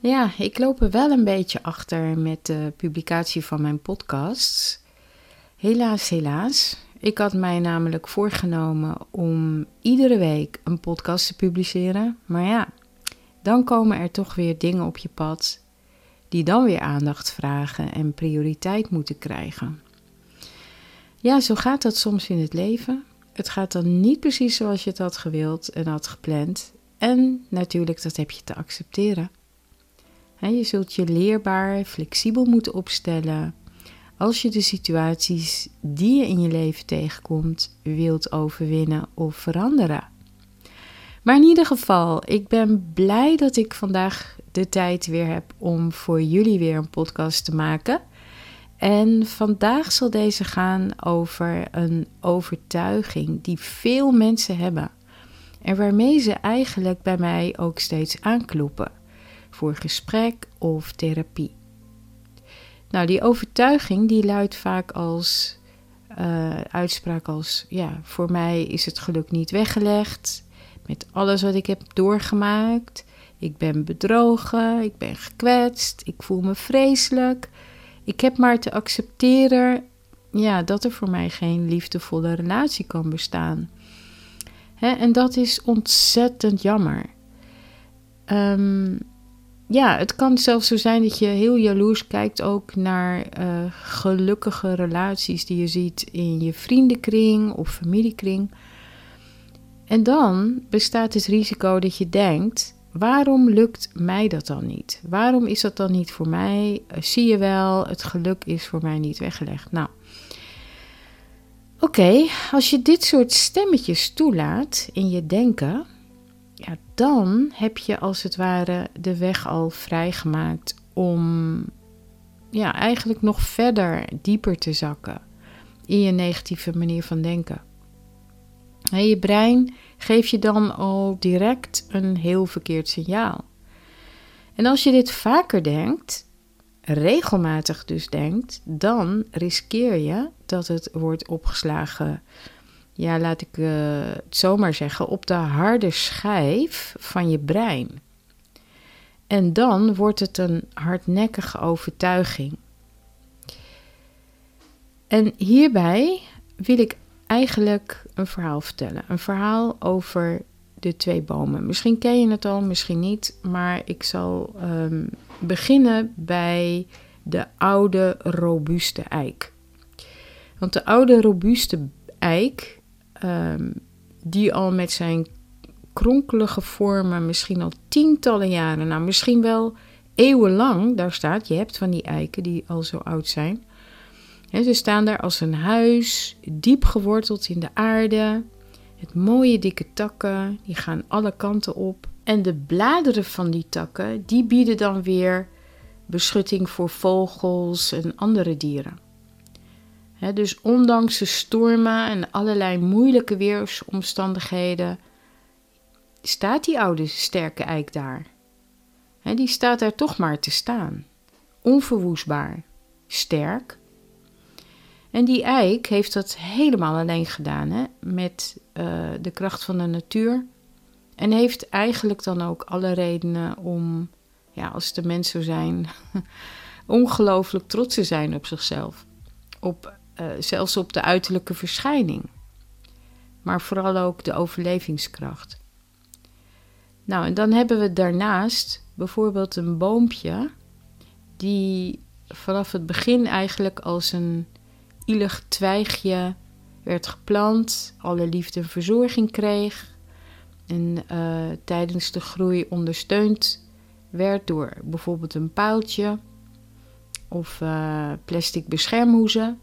Ja, ik loop er wel een beetje achter met de publicatie van mijn podcasts. Helaas, helaas. Ik had mij namelijk voorgenomen om iedere week een podcast te publiceren. Maar ja, dan komen er toch weer dingen op je pad die dan weer aandacht vragen en prioriteit moeten krijgen. Ja, zo gaat dat soms in het leven. Het gaat dan niet precies zoals je het had gewild en had gepland. En natuurlijk, dat heb je te accepteren. Je zult je leerbaar, flexibel moeten opstellen als je de situaties die je in je leven tegenkomt wilt overwinnen of veranderen. Maar in ieder geval, ik ben blij dat ik vandaag de tijd weer heb om voor jullie weer een podcast te maken. En vandaag zal deze gaan over een overtuiging die veel mensen hebben. En waarmee ze eigenlijk bij mij ook steeds aankloppen voor gesprek of therapie. Nou, die overtuiging die luidt vaak als uh, uitspraak als ja, voor mij is het geluk niet weggelegd met alles wat ik heb doorgemaakt. Ik ben bedrogen, ik ben gekwetst, ik voel me vreselijk. Ik heb maar te accepteren ja, dat er voor mij geen liefdevolle relatie kan bestaan. Hè, en dat is ontzettend jammer. Um, ja, het kan zelfs zo zijn dat je heel jaloers kijkt ook naar uh, gelukkige relaties die je ziet in je vriendenkring of familiekring. En dan bestaat het risico dat je denkt: waarom lukt mij dat dan niet? Waarom is dat dan niet voor mij? Uh, zie je wel, het geluk is voor mij niet weggelegd. Nou, oké, als je dit soort stemmetjes toelaat in je denken dan heb je als het ware de weg al vrijgemaakt om ja, eigenlijk nog verder dieper te zakken in je negatieve manier van denken. En je brein geeft je dan al direct een heel verkeerd signaal. En als je dit vaker denkt, regelmatig dus denkt, dan riskeer je dat het wordt opgeslagen ja, laat ik uh, het zomaar zeggen, op de harde schijf van je brein. En dan wordt het een hardnekkige overtuiging. En hierbij wil ik eigenlijk een verhaal vertellen. Een verhaal over de twee bomen. Misschien ken je het al, misschien niet, maar ik zal um, beginnen bij de oude robuuste eik. Want de oude robuuste eik Ehm, die al met zijn kronkelige vormen misschien al tientallen jaren, nou misschien wel eeuwenlang, daar staat, je hebt van die eiken die al zo oud zijn. ze staan daar als een huis, diep geworteld in de aarde. Het mooie dikke takken, die gaan alle kanten op. En de bladeren van die takken, die bieden dan weer beschutting voor vogels en andere dieren dus ondanks de stormen en allerlei moeilijke weersomstandigheden staat die oude sterke eik daar. die staat daar toch maar te staan. Onverwoestbaar, sterk. En die eik heeft dat helemaal alleen gedaan met uh, de kracht van de natuur. En heeft eigenlijk dan ook alle redenen om, ja, als de mens zo zijn, ongelooflijk trots te zijn op zichzelf. Op uh, zelfs op de uiterlijke verschijning, maar vooral ook de overlevingskracht. Nou, en dan hebben we daarnaast bijvoorbeeld een boompje die vanaf het begin eigenlijk als een ielig twijgje werd geplant, alle liefde en verzorging kreeg en uh, tijdens de groei ondersteund werd door bijvoorbeeld een paaltje of uh, plastic beschermhoezen.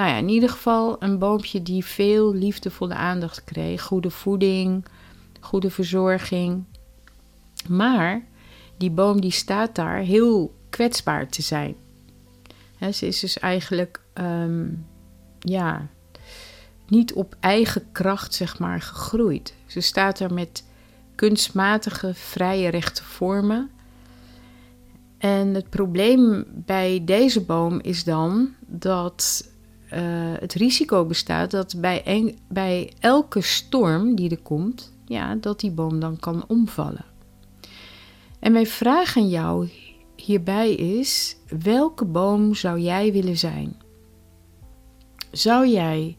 Nou ja, in ieder geval een boompje die veel liefdevolle aandacht kreeg. Goede voeding, goede verzorging. Maar die boom die staat daar heel kwetsbaar te zijn. ze is dus eigenlijk ehm, ja, niet op eigen kracht zeg maar, gegroeid. Ze staat er met kunstmatige, vrije, rechte vormen. En het probleem bij deze boom is dan dat uh, het risico bestaat dat bij, bij elke storm die er komt, ja, dat die boom dan kan omvallen. En mijn vraag aan jou hierbij is: welke boom zou jij willen zijn? Zou jij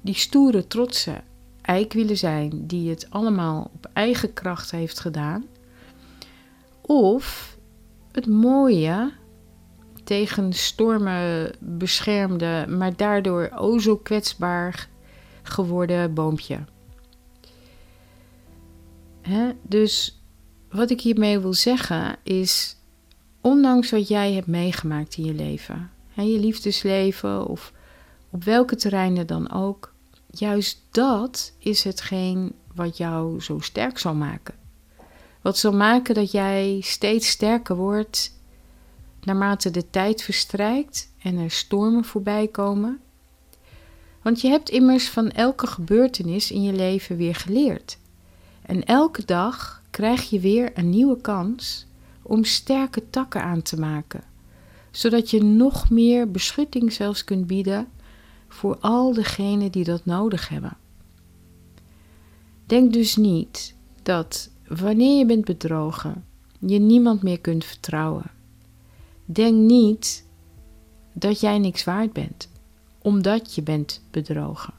die stoere, trotse eik willen zijn die het allemaal op eigen kracht heeft gedaan? Of het mooie, tegen stormen beschermde, maar daardoor o zo kwetsbaar geworden boompje? Dus wat ik hiermee wil zeggen is, ondanks wat jij hebt meegemaakt in je leven, hè, je liefdesleven of op welke terreinen dan ook, juist dat is hetgeen wat jou zo sterk zal maken. Wat zal maken dat jij steeds sterker wordt naarmate de tijd verstrijkt en er stormen voorbij komen. Want je hebt immers van elke gebeurtenis in je leven weer geleerd. En elke dag krijg je weer een nieuwe kans om sterke takken aan te maken, zodat je nog meer beschutting zelfs kunt bieden voor al degenen die dat nodig hebben. Denk dus niet dat wanneer je bent bedrogen, je niemand meer kunt vertrouwen. Denk niet dat jij niks waard bent, omdat je bent bedrogen.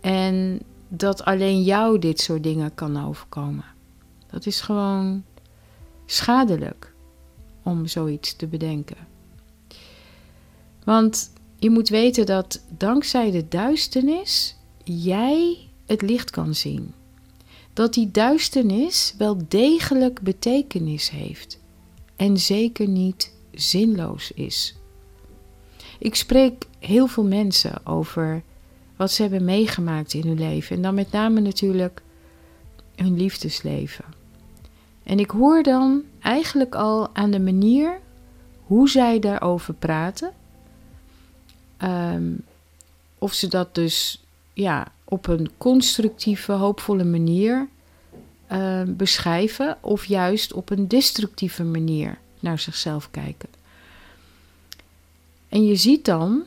En dat alleen jou dit soort dingen kan overkomen. Dat is gewoon schadelijk om zoiets te bedenken. Want je moet weten dat dankzij de duisternis jij het licht kan zien. Dat die duisternis wel degelijk betekenis heeft en zeker niet zinloos is. Ik spreek heel veel mensen over wat ze hebben meegemaakt in hun leven en dan met name natuurlijk hun liefdesleven. En ik hoor dan eigenlijk al aan de manier hoe zij daarover praten Ehm, of ze dat dus ja, op een constructieve, hoopvolle manier ehm, beschrijven, of juist op een destructieve manier naar zichzelf kijken. En je ziet dan,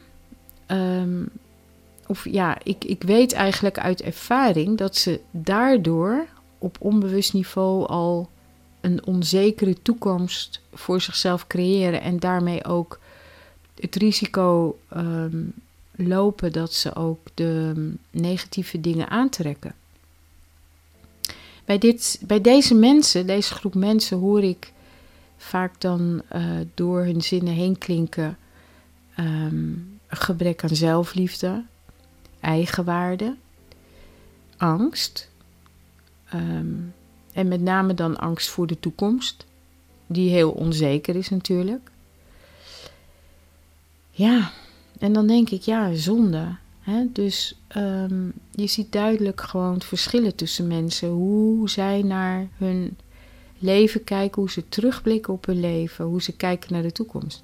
ehm, of ja, ik, ik weet eigenlijk uit ervaring dat ze daardoor op onbewust niveau al een onzekere toekomst voor zichzelf creëren en daarmee ook het risico ehm, lopen dat ze ook de negatieve dingen aantrekken. Bij, dit, bij deze mensen, deze groep mensen, hoor ik vaak dan uh, door hun zinnen heen klinken um, gebrek aan zelfliefde, eigenwaarde, angst. Um, en met name dan angst voor de toekomst, die heel onzeker is natuurlijk. Ja, en dan denk ik, ja, zonde. Hè? Dus um, je ziet duidelijk gewoon verschillen tussen mensen. Hoe zij naar hun leven kijken, hoe ze terugblikken op hun leven, hoe ze kijken naar de toekomst.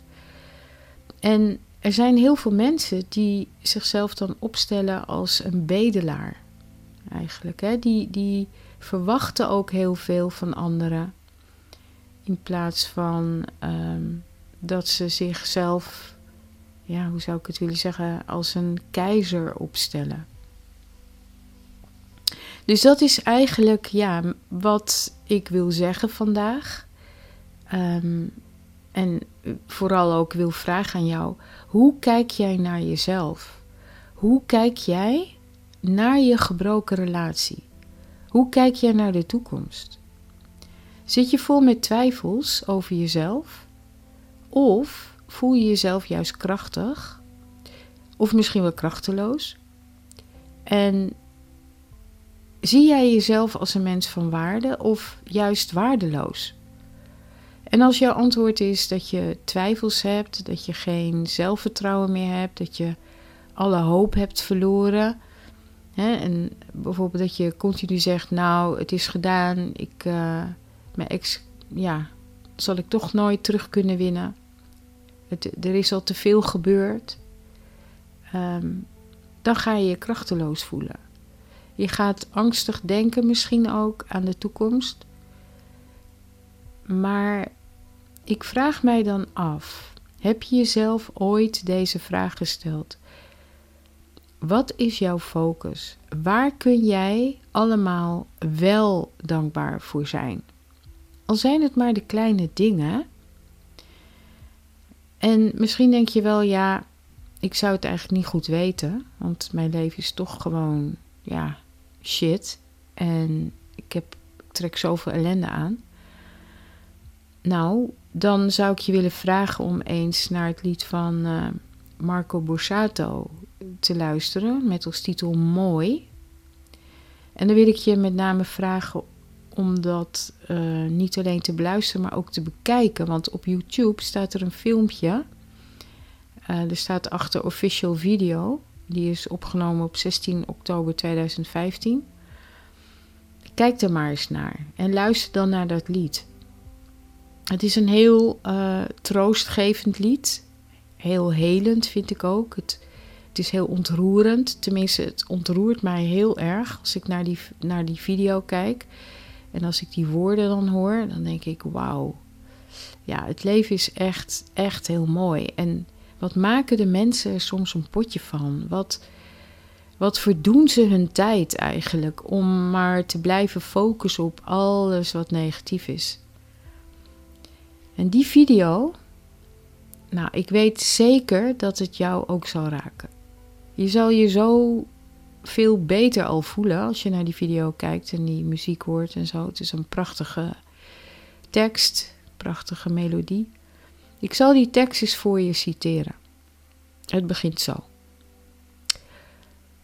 En er zijn heel veel mensen die zichzelf dan opstellen als een bedelaar. Eigenlijk. Hè? Die, die verwachten ook heel veel van anderen. In plaats van um, dat ze zichzelf ja, hoe zou ik het willen zeggen, als een keizer opstellen. Dus dat is eigenlijk ja, wat ik wil zeggen vandaag. Ehm, en vooral ook wil vragen aan jou: hoe kijk jij naar jezelf? Hoe kijk jij naar je gebroken relatie? Hoe kijk jij naar de toekomst? Zit je vol met twijfels over jezelf? Of voel je jezelf juist krachtig of misschien wel krachteloos? En zie jij jezelf als een mens van waarde of juist waardeloos? En als jouw antwoord is dat je twijfels hebt, dat je geen zelfvertrouwen meer hebt, dat je alle hoop hebt verloren. Hè, en bijvoorbeeld dat je continu zegt, nou, het is gedaan, ik, uh, mijn ex ja, zal ik toch nooit terug kunnen winnen. Het, er is al te veel gebeurd. Ehm, dan ga je je krachteloos voelen. Je gaat angstig denken, misschien ook aan de toekomst. Maar ik vraag mij dan af: heb je jezelf ooit deze vraag gesteld? Wat is jouw focus? Waar kun jij allemaal wel dankbaar voor zijn? Al zijn het maar de kleine dingen. En misschien denk je wel, ja, ik zou het eigenlijk niet goed weten, want mijn leven is toch gewoon, ja, shit. En ik, heb, trek zoveel ellende aan. Nou, dan zou ik je willen vragen om eens naar het lied van uh, Marco Borsato te luisteren met als titel Mooi. En dan wil ik je met name vragen om dat uh, niet alleen te beluisteren, maar ook te bekijken. Want op YouTube staat er een filmpje. Uh, er staat achter official video. Die is opgenomen op 16 oktober 2015. Kijk er maar eens naar en luister dan naar dat lied. Het is een heel uh, troostgevend lied. Heel helend vind ik ook. Het, het is heel ontroerend. Tenminste, het ontroert mij heel erg als ik naar die, naar die video kijk. En als ik die woorden dan hoor, dan denk ik: wauw. Ja, het leven is echt, echt heel mooi. En wat maken de mensen er soms een potje van? Wat, wat verdoen ze hun tijd eigenlijk om maar te blijven focussen op alles wat negatief is? En die video, nou, ik weet zeker dat het jou ook zal raken. Je zal je zo veel beter al voelen als je naar die video kijkt en die muziek hoort en zo. Het is een prachtige tekst, prachtige melodie. Ik zal die tekst eens voor je citeren. Het begint zo.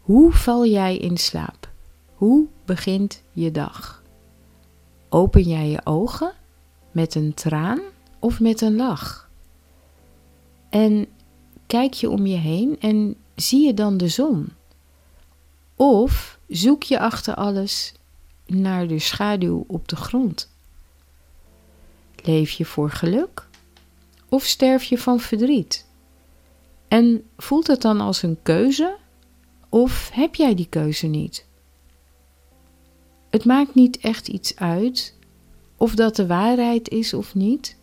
Hoe val jij in slaap? Hoe begint je dag? Open jij je ogen met een traan of met een lach? En kijk je om je heen en zie je dan de zon? Of zoek je achter alles naar de schaduw op de grond? Leef je voor geluk of sterf je van verdriet? En voelt het dan als een keuze of heb jij die keuze niet? Het maakt niet echt iets uit of dat de waarheid is of niet.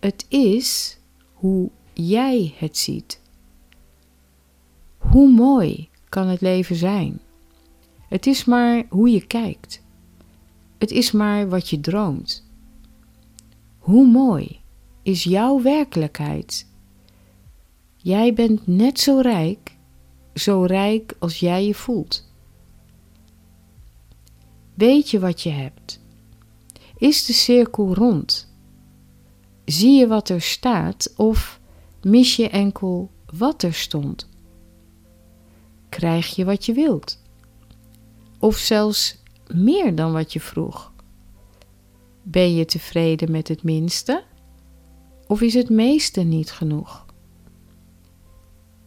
Het is hoe jij het ziet. Hoe mooi kan het leven zijn? Het is maar hoe je kijkt. Het is maar wat je droomt. Hoe mooi is jouw werkelijkheid? Jij bent net zo rijk, zo rijk als jij je voelt. Weet je wat je hebt? Is de cirkel rond? Zie je wat er staat of mis je enkel wat er stond? Krijg je wat je wilt? Of zelfs meer dan wat je vroeg? Ben je tevreden met het minste? Of is het meeste niet genoeg?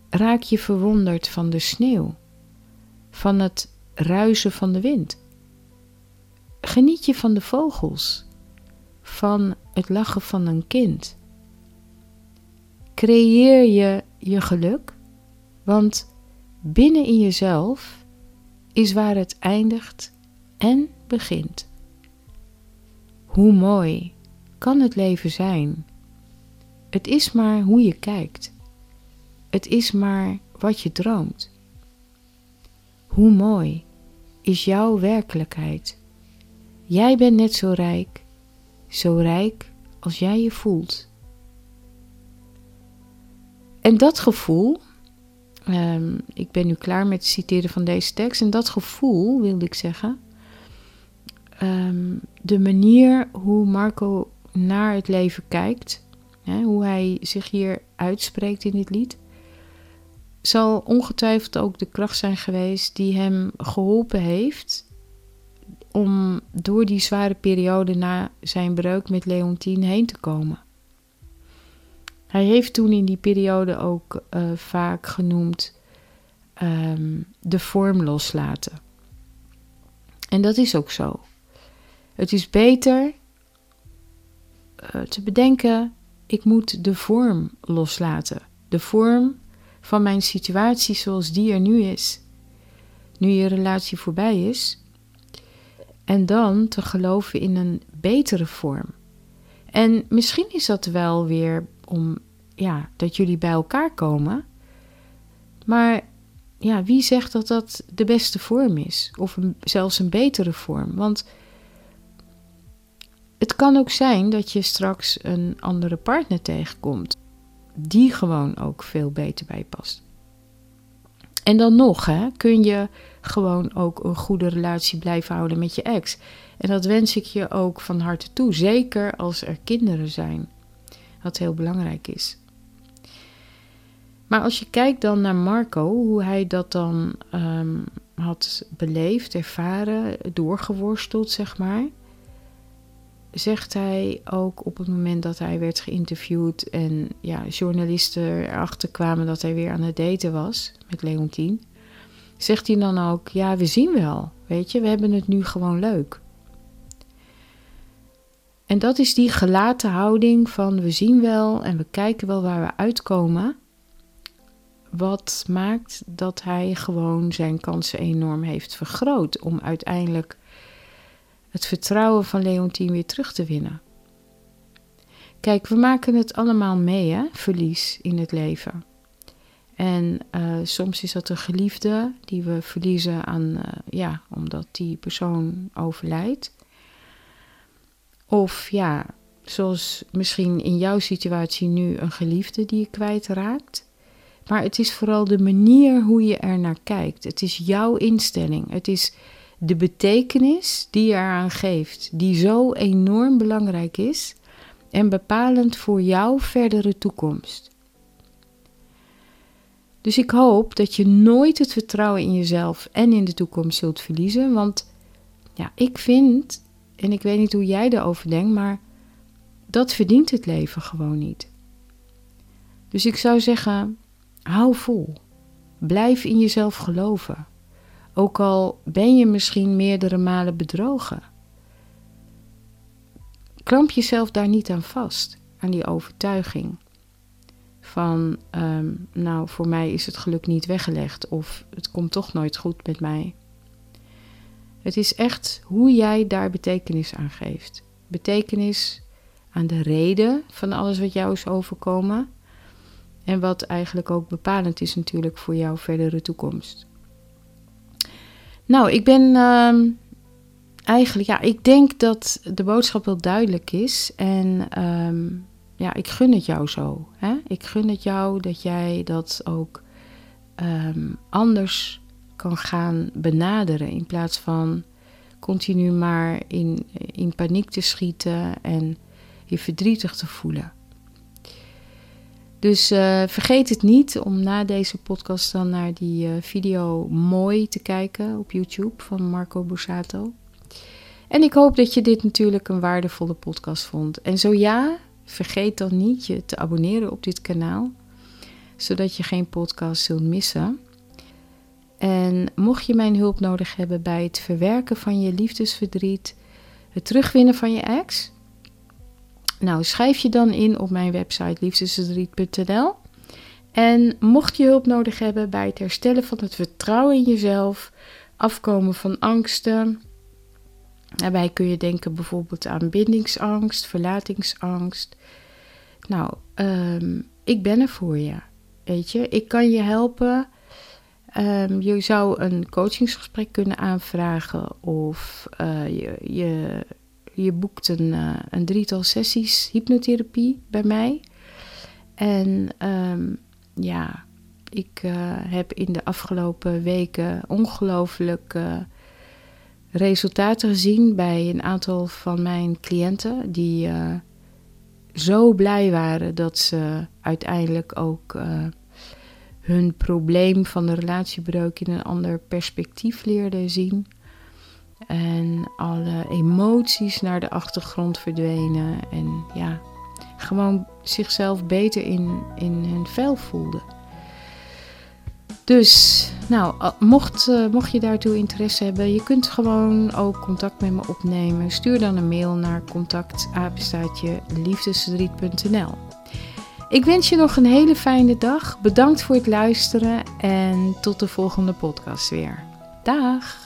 Raak je verwonderd van de sneeuw, van het ruisen van de wind? Geniet je van de vogels, van het lachen van een kind? Creëer je je geluk? Want binnen in jezelf is waar het eindigt en begint. Hoe mooi kan het leven zijn? Het is maar hoe je kijkt. Het is maar wat je droomt. Hoe mooi is jouw werkelijkheid? Jij bent net zo rijk, zo rijk als jij je voelt. En dat gevoel, um, ik ben nu klaar met het citeren van deze tekst, en dat gevoel wilde ik zeggen, um, de manier hoe Marco naar het leven kijkt, hoe hij zich hier uitspreekt in dit lied, zal ongetwijfeld ook de kracht zijn geweest die hem geholpen heeft om door die zware periode na zijn breuk met Leontine heen te komen. Hij heeft toen in die periode ook uh, vaak genoemd um, de vorm loslaten. En dat is ook zo. Het is beter eh, te bedenken: ik moet de vorm loslaten. De vorm van mijn situatie zoals die er nu is. Nu je relatie voorbij is. En dan te geloven in een betere vorm. En misschien is dat wel weer om ja, dat jullie bij elkaar komen. Maar ja, wie zegt dat dat de beste vorm is? Of zelfs een betere vorm? Want het kan ook zijn dat je straks een andere partner tegenkomt. Die gewoon ook veel beter bij past. En dan nog, hè, kun je gewoon ook een goede relatie blijven houden met je ex. En dat wens ik je ook van harte toe. Zeker als er kinderen zijn. Wat heel belangrijk is. Maar als je kijkt dan naar Marco, hoe hij dat dan um, had beleefd, ervaren, doorgeworsteld, zeg maar. Zegt hij ook op het moment dat hij werd geïnterviewd en ja, journalisten erachter kwamen dat hij weer aan het daten was met Leontien. Zegt hij dan ook, ja, we zien wel, weet je, we hebben het nu gewoon leuk. En dat is die gelaten houding van we zien wel en we kijken wel waar we uitkomen wat maakt dat hij gewoon zijn kansen enorm heeft vergroot om uiteindelijk het vertrouwen van Leontien weer terug te winnen. Kijk, we maken het allemaal mee, hè? verlies in het leven. En uh, soms is dat een geliefde die we verliezen aan, uh, ja, omdat die persoon overlijdt. Of ja, zoals misschien in jouw situatie nu een geliefde die je kwijtraakt. Maar het is vooral de manier hoe je er naar kijkt. Het is jouw instelling. Het is de betekenis die je eraan geeft, die zo enorm belangrijk is en bepalend voor jouw verdere toekomst. Dus ik hoop dat je nooit het vertrouwen in jezelf en in de toekomst zult verliezen. Want ja, ik vind, en ik weet niet hoe jij erover denkt, maar dat verdient het leven gewoon niet. Dus ik zou zeggen, Hou vol. Blijf in jezelf geloven. Ook al ben je misschien meerdere malen bedrogen. Klamp jezelf daar niet aan vast, aan die overtuiging. Van, ehm, nou, voor mij is het geluk niet weggelegd of het komt toch nooit goed met mij. Het is echt hoe jij daar betekenis aan geeft. Betekenis aan de reden van alles wat jou is overkomen en wat eigenlijk ook bepalend is natuurlijk voor jouw verdere toekomst. Nou, ik ben uh, eigenlijk, ja, ik denk dat de boodschap wel duidelijk is. En um, ja, ik gun het jou zo. Hè? Ik gun het jou dat jij dat ook um, anders kan gaan benaderen. In plaats van continu maar in, in paniek te schieten en je verdrietig te voelen. Dus uh, vergeet het niet om na deze podcast dan naar die uh, video mooi te kijken op YouTube van Marco Borsato. En ik hoop dat je dit natuurlijk een waardevolle podcast vond. En zo ja, vergeet dan niet je te abonneren op dit kanaal, zodat je geen podcast zult missen. En mocht je mijn hulp nodig hebben bij het verwerken van je liefdesverdriet, het terugwinnen van je ex, nou, schrijf je dan in op mijn website liefdesverdriet.nl. En mocht je hulp nodig hebben bij het herstellen van het vertrouwen in jezelf, afkomen van angsten. Daarbij kun je denken bijvoorbeeld aan bindingsangst, verlatingsangst. Nou, um, ik ben er voor je. Weet je, ik kan je helpen. Um, je zou een coachingsgesprek kunnen aanvragen of uh, je, je je boekt een, uh, een drietal sessies hypnotherapie bij mij. En um, ja, ik uh, heb in de afgelopen weken ongelooflijk resultaten gezien bij een aantal van mijn cliënten die zo blij waren dat ze uiteindelijk ook hun probleem van de relatiebreuk in een ander perspectief leerden zien. En alle emoties naar de achtergrond verdwenen. En ja, gewoon zichzelf beter in, in hun vel voelden. Dus, nou, mocht, uh, mocht je daartoe interesse hebben, je kunt gewoon ook contact met me opnemen. Stuur dan een mail naar contactapenstaatje liefdesverdriet.nl. Ik wens je nog een hele fijne dag. Bedankt voor het luisteren en tot de volgende podcast weer. Dag!